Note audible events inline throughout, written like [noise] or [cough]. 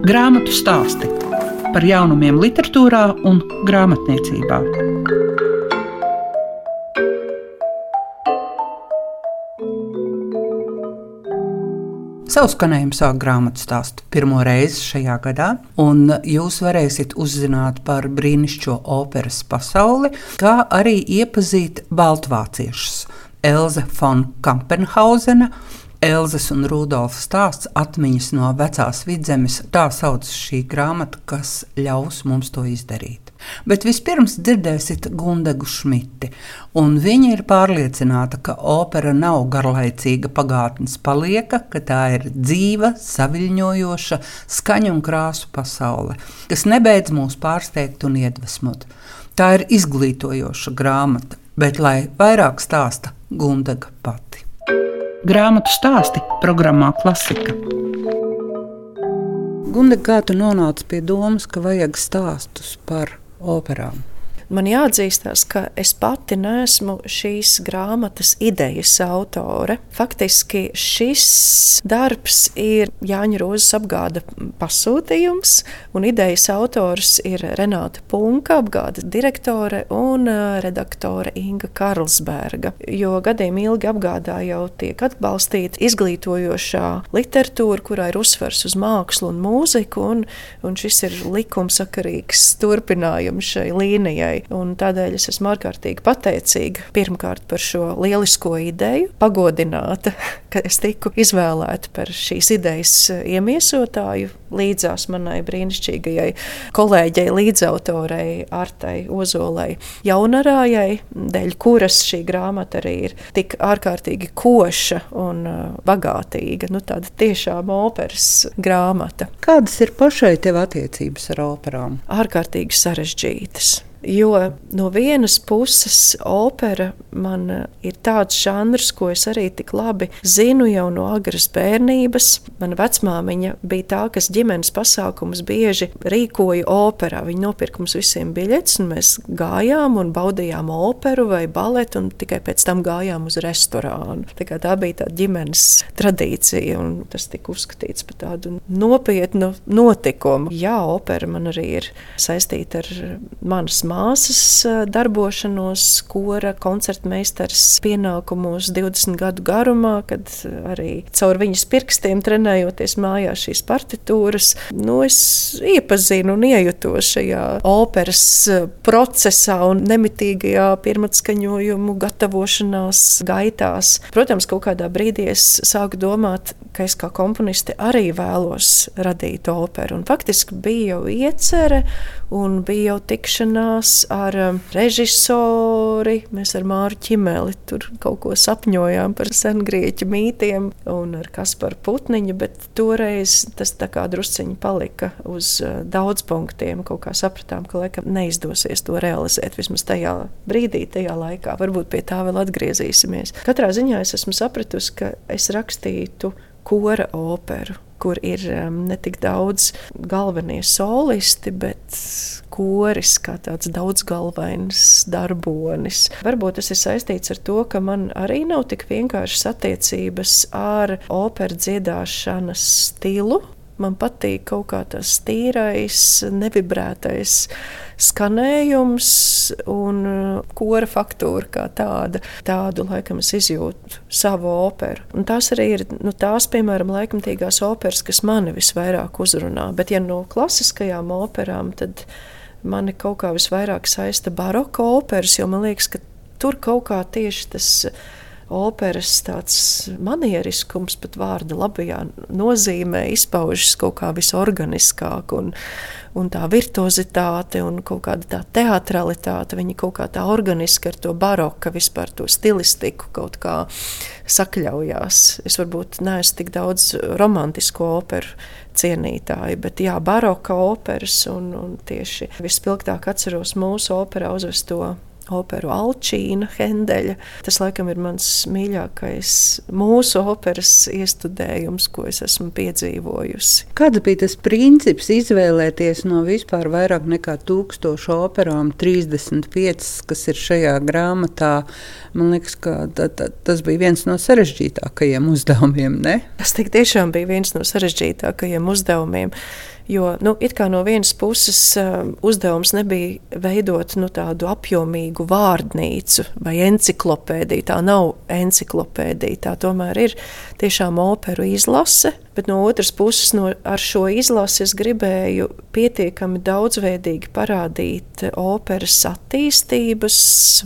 Grāmatu stāsti par jaunumiem, literatūrā un grāmatniecībā. Savu skanējumu sāk grāmatu stāstu pirmo reizi šajā gadā, un jūs varēsiet uzzināt par brīnišķīgo operas pasauli, kā arī iepazīt baltvāciešus Elze von Kampenhausena Elzas un Rudolfa stāsts atmiņas no vecās vidzemes. Tā sauc šī grāmata, kas ļaus mums to izdarīt. Bet vispirms dzirdēsiet Gundegu Šmiti, un viņa ir pārliecināta, ka opera nav garlaicīga pagātnes palieka, ka tā ir dzīva, saviļņojoša, skaņu un krāsu pasaule, kas nebeidz mūs pārsteigt un iedvesmot. Tā ir izglītojoša grāmata, bet lai vairāk stāsta Gundega pati. Grāmatu stāsti programmā Klasika. Gunde, kā tu nonāci pie domas, ka vajag stāstus par operām? Man jāatzīstās, ka es pati neesmu šīs grāmatas idejas autore. Faktiski šis darbs ir Jāņa Rozes apgāda pasūtījums, un idejas autors ir Renāta Punka, apgādes direktore un redaktore Inga Karlsberga. Jo gadiem ilgi apgādā jau tiek atbalstīta izglītojošā literatūra, kurā ir uzsvers uz mākslu un mūziku, un, un šis ir likumsakarīgs turpinājums šai līnijai iespēju. Tādēļ es esmu ārkārtīgi pateicīga pirmkārt par šo lielisko ideju, pagodināta, [laughs] ka es tiku izvēlēta par šīs idejas iemiesotāju līdzās manai brīnišķīgajai kolēģei, līdzautorei Artai Ozolai Jaunarājai, dēļ kuras šī grāmata arī ir tik ārkārtīgi koša un uh, bagātīga. Nu, tāda tiešām operas grāmata. Kādas ir pašai tev attiecības ar operām? Ārkārtīgi sarežģītas. Jo no vienas puses opera man eh, ir tāds žanrs, ko es arī tik labi zinu jau no agras bērnības. Mana vecmāmiņa bija tā, kas ģimenes pasākumus bieži rīkoja operā. Viņa nopirka mums visiem biļetes, un mēs gājām un baudījām operu vai baletu, un tikai pēc tam gājām uz restorānu. Tā, tā bija tā ģimenes tradīcija, un tas tika uzskatīts par tādu nopietnu notikumu. Jā, opera man arī ir saistīta ar manas māsas darbošanos, kora koncertmeistars pienākumos 20 gadu garumā, kad arī caur viņas pirkstiem trenējoties mājās šīs partitūras. Nu, es iepazinu un iejutos šajā operas procesā un nemitīgajā pirmatskaņojumu gatavošanās gaitās. Protams, kaut kādā brīdī es sāku domāt, ka es kā komponiste arī vēlos radīt operu. Un faktiski bija jau iecerē un bija jau tikšanās ar um, režisori. Mēs ar Māru Čimeli tur kaut ko sapņojām par sengrieķu mītiem un ar Kasparu Putniņu, bet toreiz tas tā kā drusciņi palika uz uh, daudz punktiem. Kaut kā sapratām, ka laikam neizdosies to realizēt vismaz tajā brīdī, tajā laikā. Varbūt pie tā vēl atgriezīsimies. Katrā ziņā es esmu sapratusi, ka es rakstītu kora operu, kur ir um, ne tik daudz galvenie solisti, bet koris kā tāds daudzgalvains darbonis. Varbūt tas ir saistīts ar to, ka man arī nav tik vienkāršas attiecības ar operas dziedāšanas stilu. Man patīk kaut kā tas tīrais, nevibrētais skanējums un uh, kora faktūra kā tāda. Tādu laikam es izjūtu savu operu. Un tās arī ir nu, tās, piemēram, laikmatīgās operas, kas mani visvairāk uzrunā. Bet, ja no klasiskajām operām, tad mani kaut kā visvairāk saista baroka operas, jo man liekas, ka tur kaut kā tieši tas ir operas tāds manieriskums, pat vārda labajā nozīmē, izpaužas kaut kā visorganiskāk. Un, un tā virtuozitāte un kaut kāda tā teatralitāte, viņi kaut kā tā organiski ar to baroka, vispār to stilistiku kaut kā sakļaujās. Es varbūt neesmu tik daudz romantisko operu cienītāji, bet jā, baroka operas un, un tieši vispilgtāk atceros mūsu operā uzvesto operu Alčīna, Hendeļa. Tas, laikam, ir mans mīļākais mūsu operas iestudējums, ko es esmu piedzīvojusi. Kāda bija tas princips izvēlēties no vispār vairāk nekā tūkstošu operām, 35, kas ir šajā grāmatā? Man liekas, ka ta, ta, tas bija viens no sarežģītākajiem uzdevumiem. Ne? Tas tiešām bija viens no sarežģītākajiem uzdevumiem. Jo nu, no vienas puses um, uzdevums nebija veidot nu, tādu apjomīgu vārnīcu vai enciklopēdiju. Tā nav enciklopēdija, tā tomēr ir tiešām operu izlase. Bet no otras puses, no, ar šo izlasi es gribēju pietiekami daudzveidīgi parādīt operas attīstības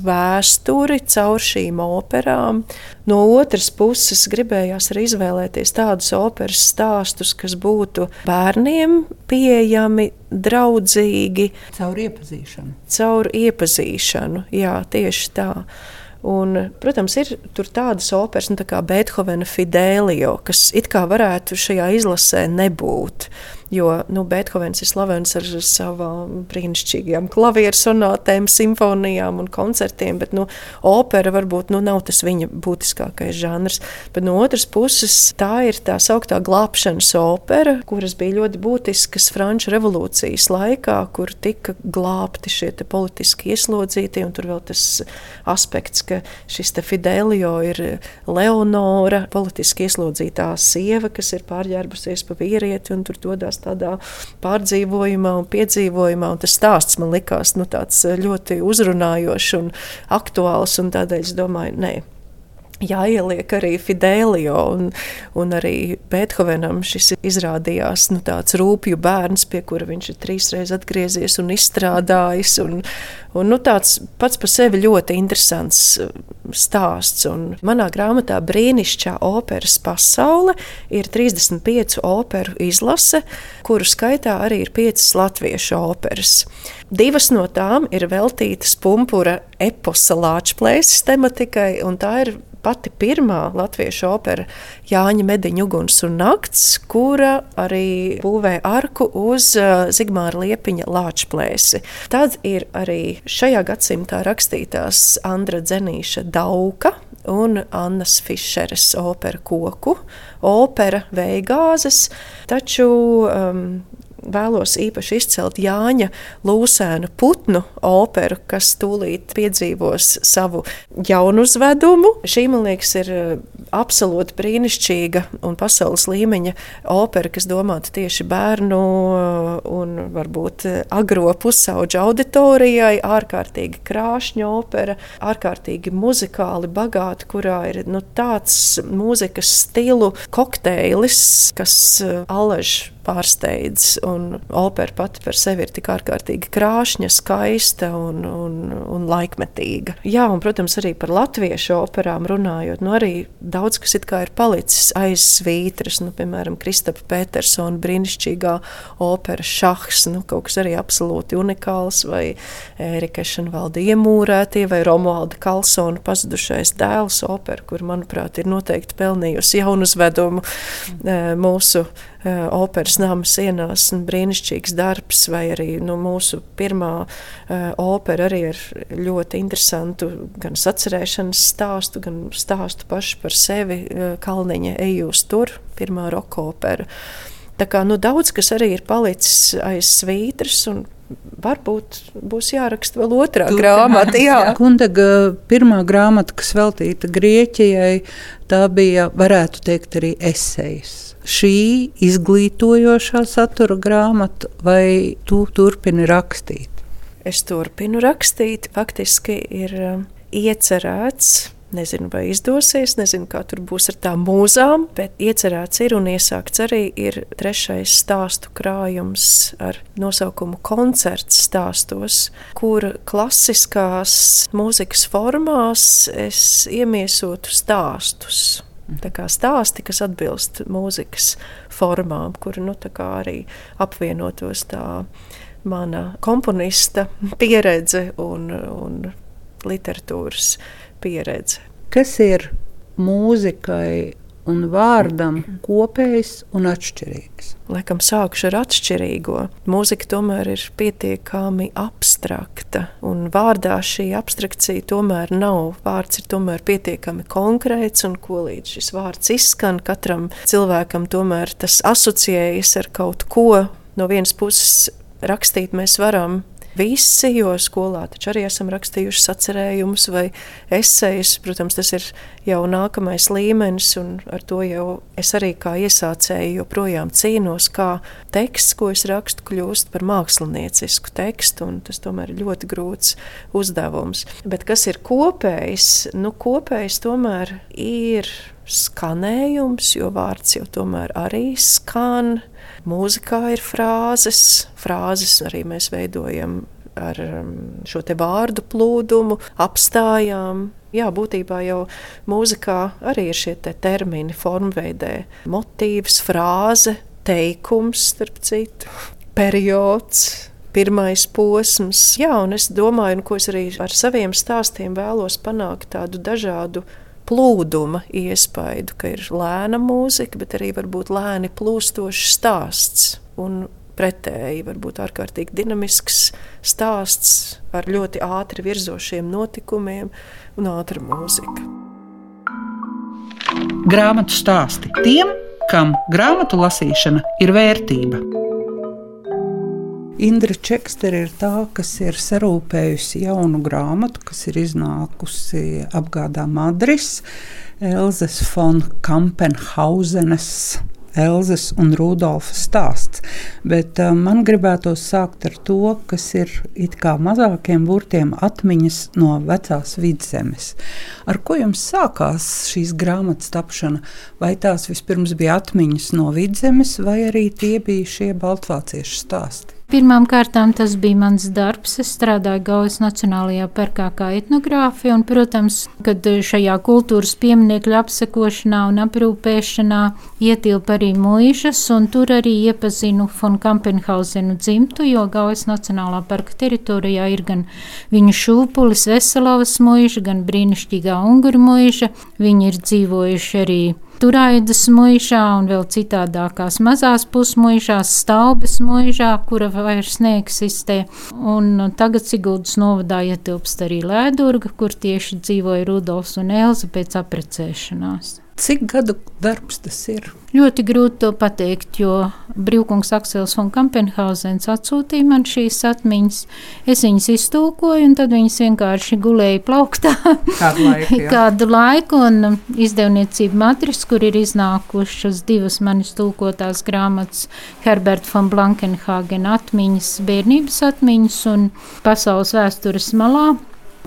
vēsturi caur šīm operām. No otras puses, gribējās arī izvēlēties tādus operas stāstus, kas būtu bērniem pieejami, draudzīgi. Caur iepazīšanu. Caur iepazīšanu, jā, tieši tā. Un, protams, ir tādas operas, nu, tā kā Beethovena Fidelio, kas it kā varētu šajā izlasē nebūt. Jo nu, Beethovens ir slavens ar savām brīnišķīgām klavieru sonātēm, simfonijām un koncertiem, bet nu, opera varbūt nu, nav tas viņa būtiskākais žanrs. Bet no otras puses, tā ir tā sauktā glābšanas opera, kuras bija ļoti būtiskas Franču revolūcijas laikā, kur tika glābti šie politiski ieslodzītie. Tur vēl tas aspekts, ka šis Fidelio ir Leonora, politiski ieslodzītā sieva, kas ir pārģērbusies pa vīrieti un tur dodas tādā pārdzīvojumā un piedzīvojumā. Un tas stāsts man likās nu, ļoti uzrunājošs un aktuāls. Un tādēļ es domāju, nē, jāieliek arī Fidelio un, un arī Beethovenam. Šis izrādījās nu, tāds rūpju bērns, pie kura viņš ir trīsreiz atgriezies un izstrādājis. Un, un, nu, tāds pats par sevi ļoti interesants uh, stāsts. Un manā grāmatā Brīnišķā operas pasaule ir 35 operu izlase, kuru skaitā arī ir 5 latviešu operas. Divas no tām ir veltītas pumpura eposa lāčplēses tematikai, un tā ir pati pirmā latviešu opera Jāņa Mediņa uguns un nakts, kura arī būvē arku uz uh, Zigmāra Liepiņa lāčplēsi. Tad ir arī šajā gadsimtā rakstītās Andra Dzenīša Dauka, un Annas Fischeres opera koku, opera Veigāzes, taču um, vēlos īpaši izcelt Jāņa Lūsēnu putnu operu, kas tūlīt piedzīvos savu jaunuzvedumu. Šī, man liekas, ir eh, absolūti brīnišķīga un pasaules līmeņa opera, kas domāta tieši bērnu eh, un varbūt eh, agro pusauģu auditorijai. Ārkārtīgi krāšņa opera, ārkārtīgi muzikāli bagāta, kurā ir nu, tāds mūzikas stilu kokteilis, kas allaž pārsteidz. Opera pati par sevi ir tik ārkārtīgi krāšņa, skaista un, un, un laikmetīga. Jā, un, protams, arī par latviešu operām runājot, nu, arī daudz kas ir palicis aiz svītras. Nu, piemēram, Kristapa Petersona brīnišķīgā opera Šahs, nu, kaut kas arī absolūti unikāls, vai Erika Šanvalda iemūrētie, vai Romualda Kalsona pazudušais dēls opera, kur, manuprāt, ir noteikti pelnījusi jaunu uzvedumu mm. mūsu Eh, operas nama sienās brīnišķīgs darbs, vai arī nu, mūsu pirmā uh, opera arī ar ļoti interesantu gan sacerēšanas stāstu, gan stāstu pašu par sevi. Uh, Kalniņa ejūs tur, pirmā roka opera. Tā kā nu, daudz kas arī ir palicis aiz svītras, un varbūt būs jāraksta vēl otrā Turpinājums, grāmata. Jā. Kundaga pirmā grāmata, kas veltīta Grieķijai, tā bija, varētu teikt, arī esejas šī izglītojošā satura grāmata, vai tu turpini rakstīt? Es turpinu rakstīt. Faktiski ir um, iecerēts Nezinu, vai izdosies, nezinu, kā tur būs ar tām mūzām, bet iecerēts ir un iesākts arī ir trešais stāstu krājums ar nosaukumu koncerts stāstos, kur klasiskās mūzikas formās es iemiesotu stāstus. Tā kā stāsti, kas atbilst mūzikas formām, kur nu, arī apvienotos tā mana komponista pieredze un, un literatūras pieredze. Kas ir mūzikai un vārdam kopējs un atšķirīgs. Laikam sākšu ar atšķirīgo. Mūzika tomēr ir pietiekami abstrakta, un vārdā šī abstrakcija tomēr nav. Vārds ir tomēr pietiekami konkrēts, un ko līdz šis vārds izskan, katram cilvēkam tomēr tas asociējas ar kaut ko. No vienas puses rakstīt mēs varam visi, jo skolā taču arī esam rakstījuši sacerējumus vai esejas. Protams, tas ir jau nākamais līmenis, un ar to jau es arī kā iesācēju joprojām cīnos, kā teksts, ko es rakstu, kļūst par māksliniecisku tekstu, un tas tomēr ir ļoti grūts uzdevums. Bet kas ir kopējs? Nu, kopējs tomēr ir skanējums, jo vārds jau tomēr arī skan. Mūzikā ir frāzes, frāzes arī mēs veidojam ar um, šo te vārdu plūdumu, apstājām. Jā, būtībā jau mūzikā arī ir šie te termini, formveidē, motīvs, frāze, teikums, starp citu, periods. Pirmais posms, jā, un es domāju, un ko es arī ar saviem stāstiem vēlos panākt, tādu dažādu plūduma iespaidu, ka ir lēna mūzika, bet arī varbūt lēni plūstošs stāsts. Un pretēji, varbūt ārkārtīgi dinamisks stāsts ar ļoti ātri virzošiem notikumiem un ātru mūziku. Grāmatu stāsti tiem, kam grāmatu lasīšana ir vērtība. Indra Čekstera ir tā, kas ir sarūpējusi jaunu grāmatu, kas ir iznākusi apgādā Madris, Elzas von Kampenhausenes Elzas un Rudolfa stāsts. Bet uh, man gribētos sākt ar to, kas ir it kā mazākiem burtiem atmiņas no vecās vidzemes. Ar ko jums sākās šīs grāmatas tapšana? Vai tās vispirms bija atmiņas no vidzemes, vai arī tie bija šie baltvāciešu stāsti? Pirmām kārtām tas bija mans darbs. Es strādāju Gaujas Nacionālajā parkā kā etnogrāfija, un, protams, kad šajā kultūras pieminiekļu apsekošanā un aprūpēšanā ietilpa arī mūžas, un tur arī iepazinu von Kampenhausenu dzimtu, jo Gaujas Nacionālā parka teritorijā ir gan viņu šūpulis Veselovas mūža, gan brīnišķīgā Unguru mūža. Viņi ir dzīvojuši arī Turaidas mūžā un vēl citādākās mazās pusmuižās, Staubes mūžā, kura vairs neeksistē. Un tagad Siguldas novadā ietilpst arī Lēdurga, kur tieši dzīvoja Rudolfs un Elza pēc aprecēšanās. Cik gadu darbs tas ir? Ļoti grūti to pateikt, jo brīvkungs Aksels un Kampenhausens atsūtīja man šīs atmiņas. Es viņas iztūkoju, un tad viņas vienkārši gulēja plauktā kādu laiku. kādu laiku un izdevniecība matris, kur ir iznākušas divas manis tūkotās grāmatas Herbert von Blankenhagen atmiņas, bērnības atmiņas un pasaules vēstures malā,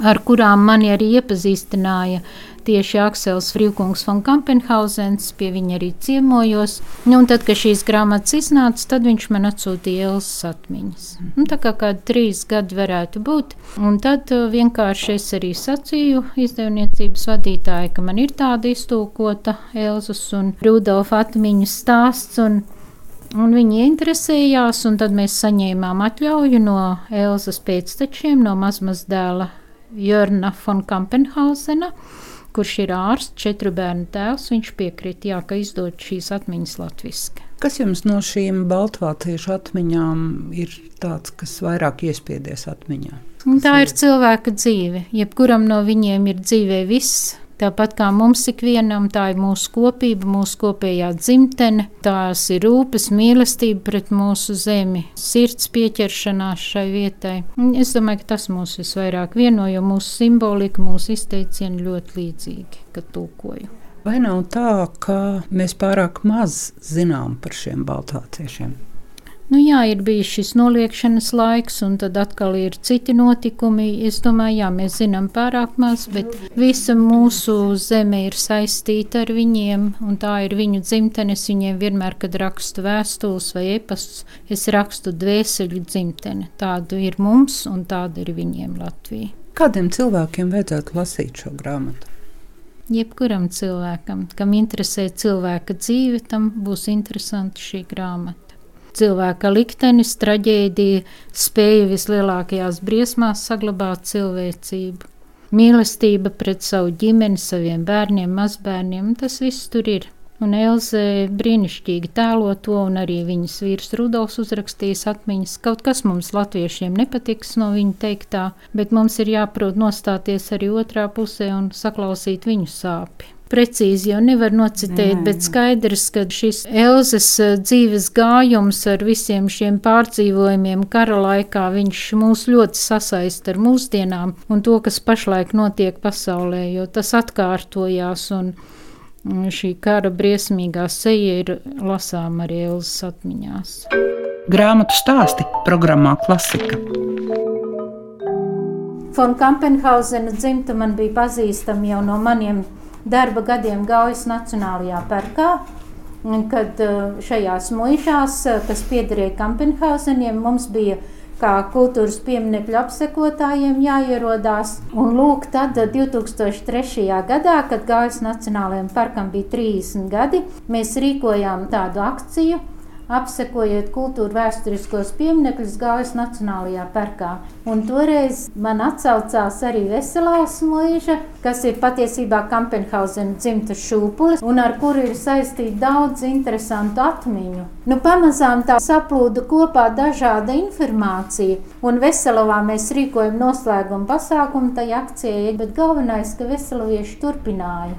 ar kurām mani arī iepazīstināja tieši Aksels Frīvkungs von Kampenhausens, pie viņa arī ciemojos. Nu, un tad, kad šīs grāmatas iznāca, tad viņš man atsūtīja Elsas atmiņas. Nu, tā kā kādi trīs gadi varētu būt. Un tad uh, vienkārši es arī sacīju izdevniecības vadītāji, ka man ir tāda iztūkota Elsas un Rudolfa atmiņu stāsts. Un Un viņi interesējās, un tad mēs saņēmām atļauju no Elzas pēctečiem, no mazmazdēla Jörna von Kampenhausena kurš ir ārsts, četru bērnu tēvs, viņš piekrīt, jā, ka izdod šīs atmiņas latviešu. Kas jums no šīm baltvāciešu atmiņām ir tāds, kas vairāk iespiedies atmiņā? Tā ir cilvēka dzīve. Jebkuram no viņiem ir dzīvē viss, Tāpat kā mums ikvienam, tā ir mūsu kopība, mūsu kopējā dzimtene, tās ir rūpes, mīlestība pret mūsu zemi, sirds pieķeršanās šai vietai. Es domāju, ka tas mūs visvairāk vieno, jo mūsu simbolika, mūsu izteicieni ļoti līdzīgi, kad tūkoju. Vai nav tā, ka mēs pārāk maz zinām par šiem baltāciešiem? Nu, jā, ir bijis šis noliekšanas laiks, un tad atkal ir citi notikumi. Es domāju, jā, mēs zinām pārāk maz, bet visa mūsu zeme ir saistīta ar viņiem, un tā ir viņu dzimtene. Es viņiem vienmēr, kad rakstu vēstules vai e-pastus, es rakstu dvēseli dzimtene. Tāda ir mums, un tāda ir viņiem Latvija. Kādiem cilvēkiem vajadzētu lasīt šo grāmatu? Jebkuram cilvēkam, kam interesē cilvēka dzīve, tam būs interesanti šī grāmata cilvēka liktenis, traģēdija spēja vislielākajās briesmās saglabāt cilvēcību. Mīlestība pret savu ģimeni, saviem bērniem, mazbērniem, tas viss tur ir. Un Elze brīnišķīgi tēlo to, un arī viņas vīrs Rudolfs uzrakstījis atmiņas. Kaut kas mums, latviešiem, nepatiks no viņa teiktā, bet mums ir jāprot nostāties arī otrā pusē un saklausīt viņu sāpes. Precīzi jau nevar nocitēt, bet skaidrs, ka šis Elzas eh, dzīves gājums ar visiem šiem pārdzīvojumiem kara laikā, viņš mūs ļoti sasaista ar mūsdienām un to, kas pašlaik notiek pasaulē, jo tas atkārtojās un šī kara briesmīgā seja ir lasām arī Elzas atmiņās. Grāmatu stāsti programmā Klasika. Fon Kampenhausena dzimta man bija pazīstama jau no maniem darba gadiem Gaujas Nacionālajā parkā. Kad eh, šajās muižās, eh, kas piederēja Kampenhauseniem, mums bija kā kultūras pieminiektu apsekotājiem jāierodās. Un lūk, tad 2003. Eh, gadā, kad Gaujas Nacionālajiem parkam bija 30 gadi, mēs rīkojām tādu akciju apsekojot kultūra vēsturiskos pieminekļus Gaujas Nacionālajā parkā. Un toreiz man atsaucās arī Veselās mūža, kas ir patiesībā Kampenhausena dzimta šūpulis, un ar kuru ir saistīta daudz interesantu atmiņu. Nu, pamazām tā saplūda kopā dažāda informācija, un Veselavā mēs rīkojam noslēgumu pasākumu tai akcijai, bet galvenais, ka veselavieši turpināja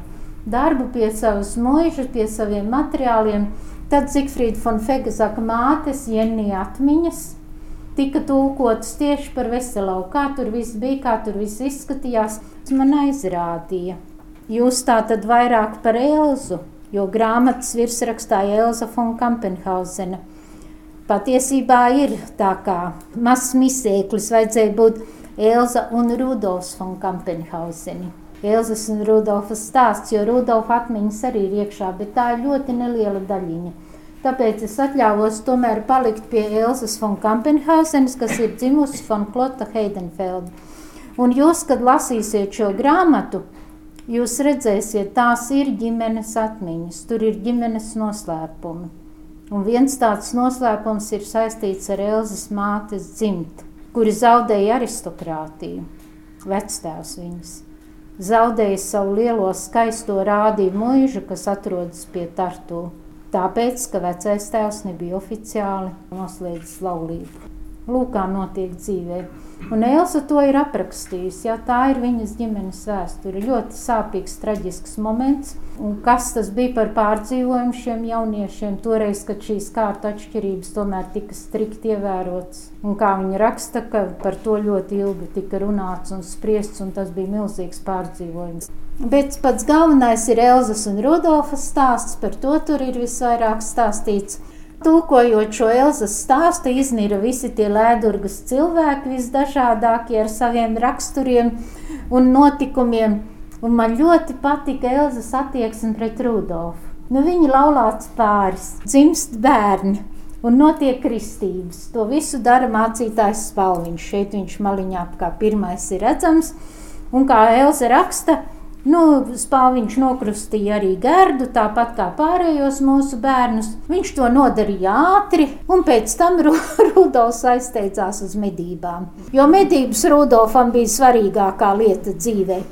darbu pie savas mūžas, pie saviem materiāliem, Tad Zigfrīda von Fegezaka mātes Jenija atmiņas tika tulkotas tieši par Veselau, kā tur viss bija, kā tur viss izskatījās. Man aizrādīja. Jūs tā tad vairāk par Elzu, jo grāmatas virsrakstā Elza von Kampenhausena. Patiesībā ir tā kā mazs misēklis, vajadzēja būt Elza un Rudolfs von Kampenhauseni. Elzas un Rudolfas stāsts, jo Rudolfa atmiņas arī ir iekšā, bet tā ir ļoti neliela daļiņa. Tāpēc es atļāvos tomēr palikt pie Elzas von Kampenhausenes, kas ir dzimusi von Klota Heidenfelda. Un jūs, kad lasīsiet šo grāmatu, jūs redzēsiet, tās ir ģimenes atmiņas, tur ir ģimenes noslēpumi. Un viens tāds noslēpums ir saistīts ar Elzas mātes dzimtu, kuri zaudēja aristokrātiju, vectēvs viņas zaudējis savu lielo skaisto rādīju mūžu, kas atrodas pie Tartu. Tāpēc, ka vecais tēvs nebija oficiāli noslēdzis laulību. Lūk, kā notiek dzīvē. Un Elsa to ir aprakstījusi. Ja, tā ir viņas ģimenes vēsture. Ļoti sāpīgs, traģisks moments. Un kas tas bija par pārdzīvojumu šiem jauniešiem toreiz, kad šīs kārta atšķirības tomēr tika strikt ievērotas. Un kā viņa raksta, ka par to ļoti ilgi tika runāts un spriests, un tas bija milzīgs pārdzīvojums. Bet pats galvenais ir Elzas un Rudolfas stāsts, par to tur ir visvairāk stāstīts. Tūkojot šo Elzas stāstu, iznīra visi tie lēdurgas cilvēki, visdažādākie ar saviem raksturiem un notikumiem. Un man ļoti patika Elzas attieksme pret Rudolfu. Nu, viņa laulāts pāris, dzimst bērni un notiek kristības. To visu dara mācītājs Spalviņš. Šeit viņš maliņā kā pirmais ir redzams. Un kā Elza raksta, Nu, Spāviņš nokrustīja arī Gerdu, tāpat kā pārējos mūsu bērnus. Viņš to nodarīja ātri, un pēc tam [laughs] Rudolfs aizteicās uz medībām. Jo medības Rudolfam bija svarīgākā lieta dzīvē.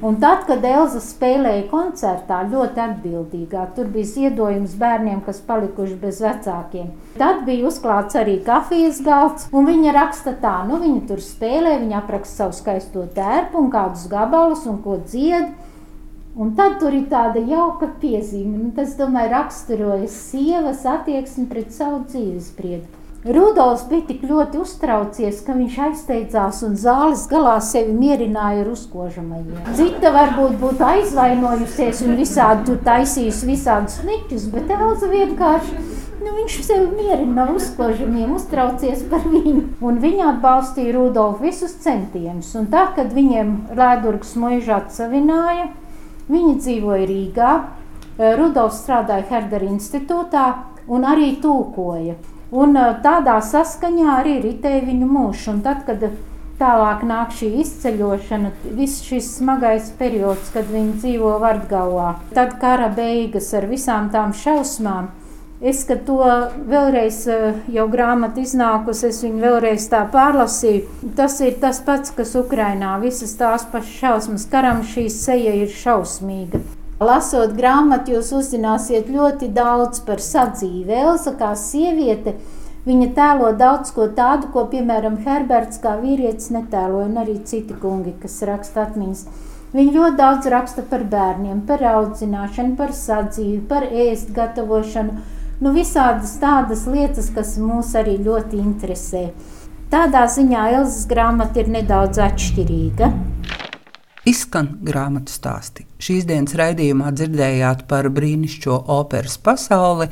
Un tad, kad Elza spēlēja koncertā, ļoti atbildīgā, tur bija ziedojums bērniem, kas palikuši bez vecākiem. Tad bija uzklāts arī kafijas galds, un viņa raksta tā, nu viņa tur spēlē, viņa apraksta savu skaisto tērpu un kādus gabalus un ko dzied. Un tad tur ir tāda jauka piezīme, un tas, domāju, raksturoja sievas attieksmi pret savu dzīvesbriedu. Rudolfs bija tik ļoti uztraucies, ka viņš aizteicās un zāles galā sevi mierināja ar uzkožamajiem. Cita varbūt būtu aizvainojusies un visādi taisījusi visādus niķus, bet Elza vienkārši nu, viņš sevi mierina ar uzkožamiem, uztraucies par viņu. Un viņa atbalstīja Rudolfu visus centienus. Un tā, kad viņiem Lēdurgas muižā atsavināja, viņi dzīvoja Rīgā, Rudolfs strādāja Herdera institūtā un arī tūkoja. Un tādā saskaņā arī ritēja viņu mūžs. Un tad, kad tālāk nāk šī izceļošana, viss šis smagais periods, kad viņi dzīvo Vardgavā, tad kara beigas ar visām tām šausmām. Es, to vēlreiz jau grāmatu iznākusi, es viņu vēlreiz tā pārlasīju. Tas ir tas pats, kas Ukrainā visas tās pašas šausmas. Karam šī seja ir šausmīga. Lasot grāmatu, jūs uzzināsiet ļoti daudz par sadzīvi. Elsa kā sieviete, viņa tēlo daudz ko tādu, ko, piemēram, Herberts kā vīrietis netēloja, un arī citi kungi, kas raksta atmiņas. Viņa ļoti daudz raksta par bērniem, par audzināšanu, par sadzīvi, par ēst gatavošanu. Nu, visādas tādas lietas, kas mūs arī ļoti interesē. Tādā ziņā Elzas grāmata ir nedaudz atšķirīga. Izskan grāmatu stāsti. Šīs dienas raidījumā dzirdējāt par brīnišķīgo operas pasauli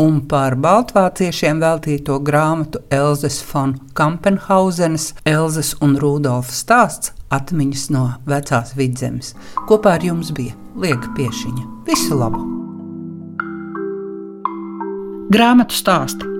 un par baltvāciešiem veltīto grāmatu Elzas von Kampenhausenes, Elzas un Rudolfa stāsts atmiņas no vecās vidzemes. Kopā ar jums bija Liega Piešiņa. Visu labu! Grāmatu stāsti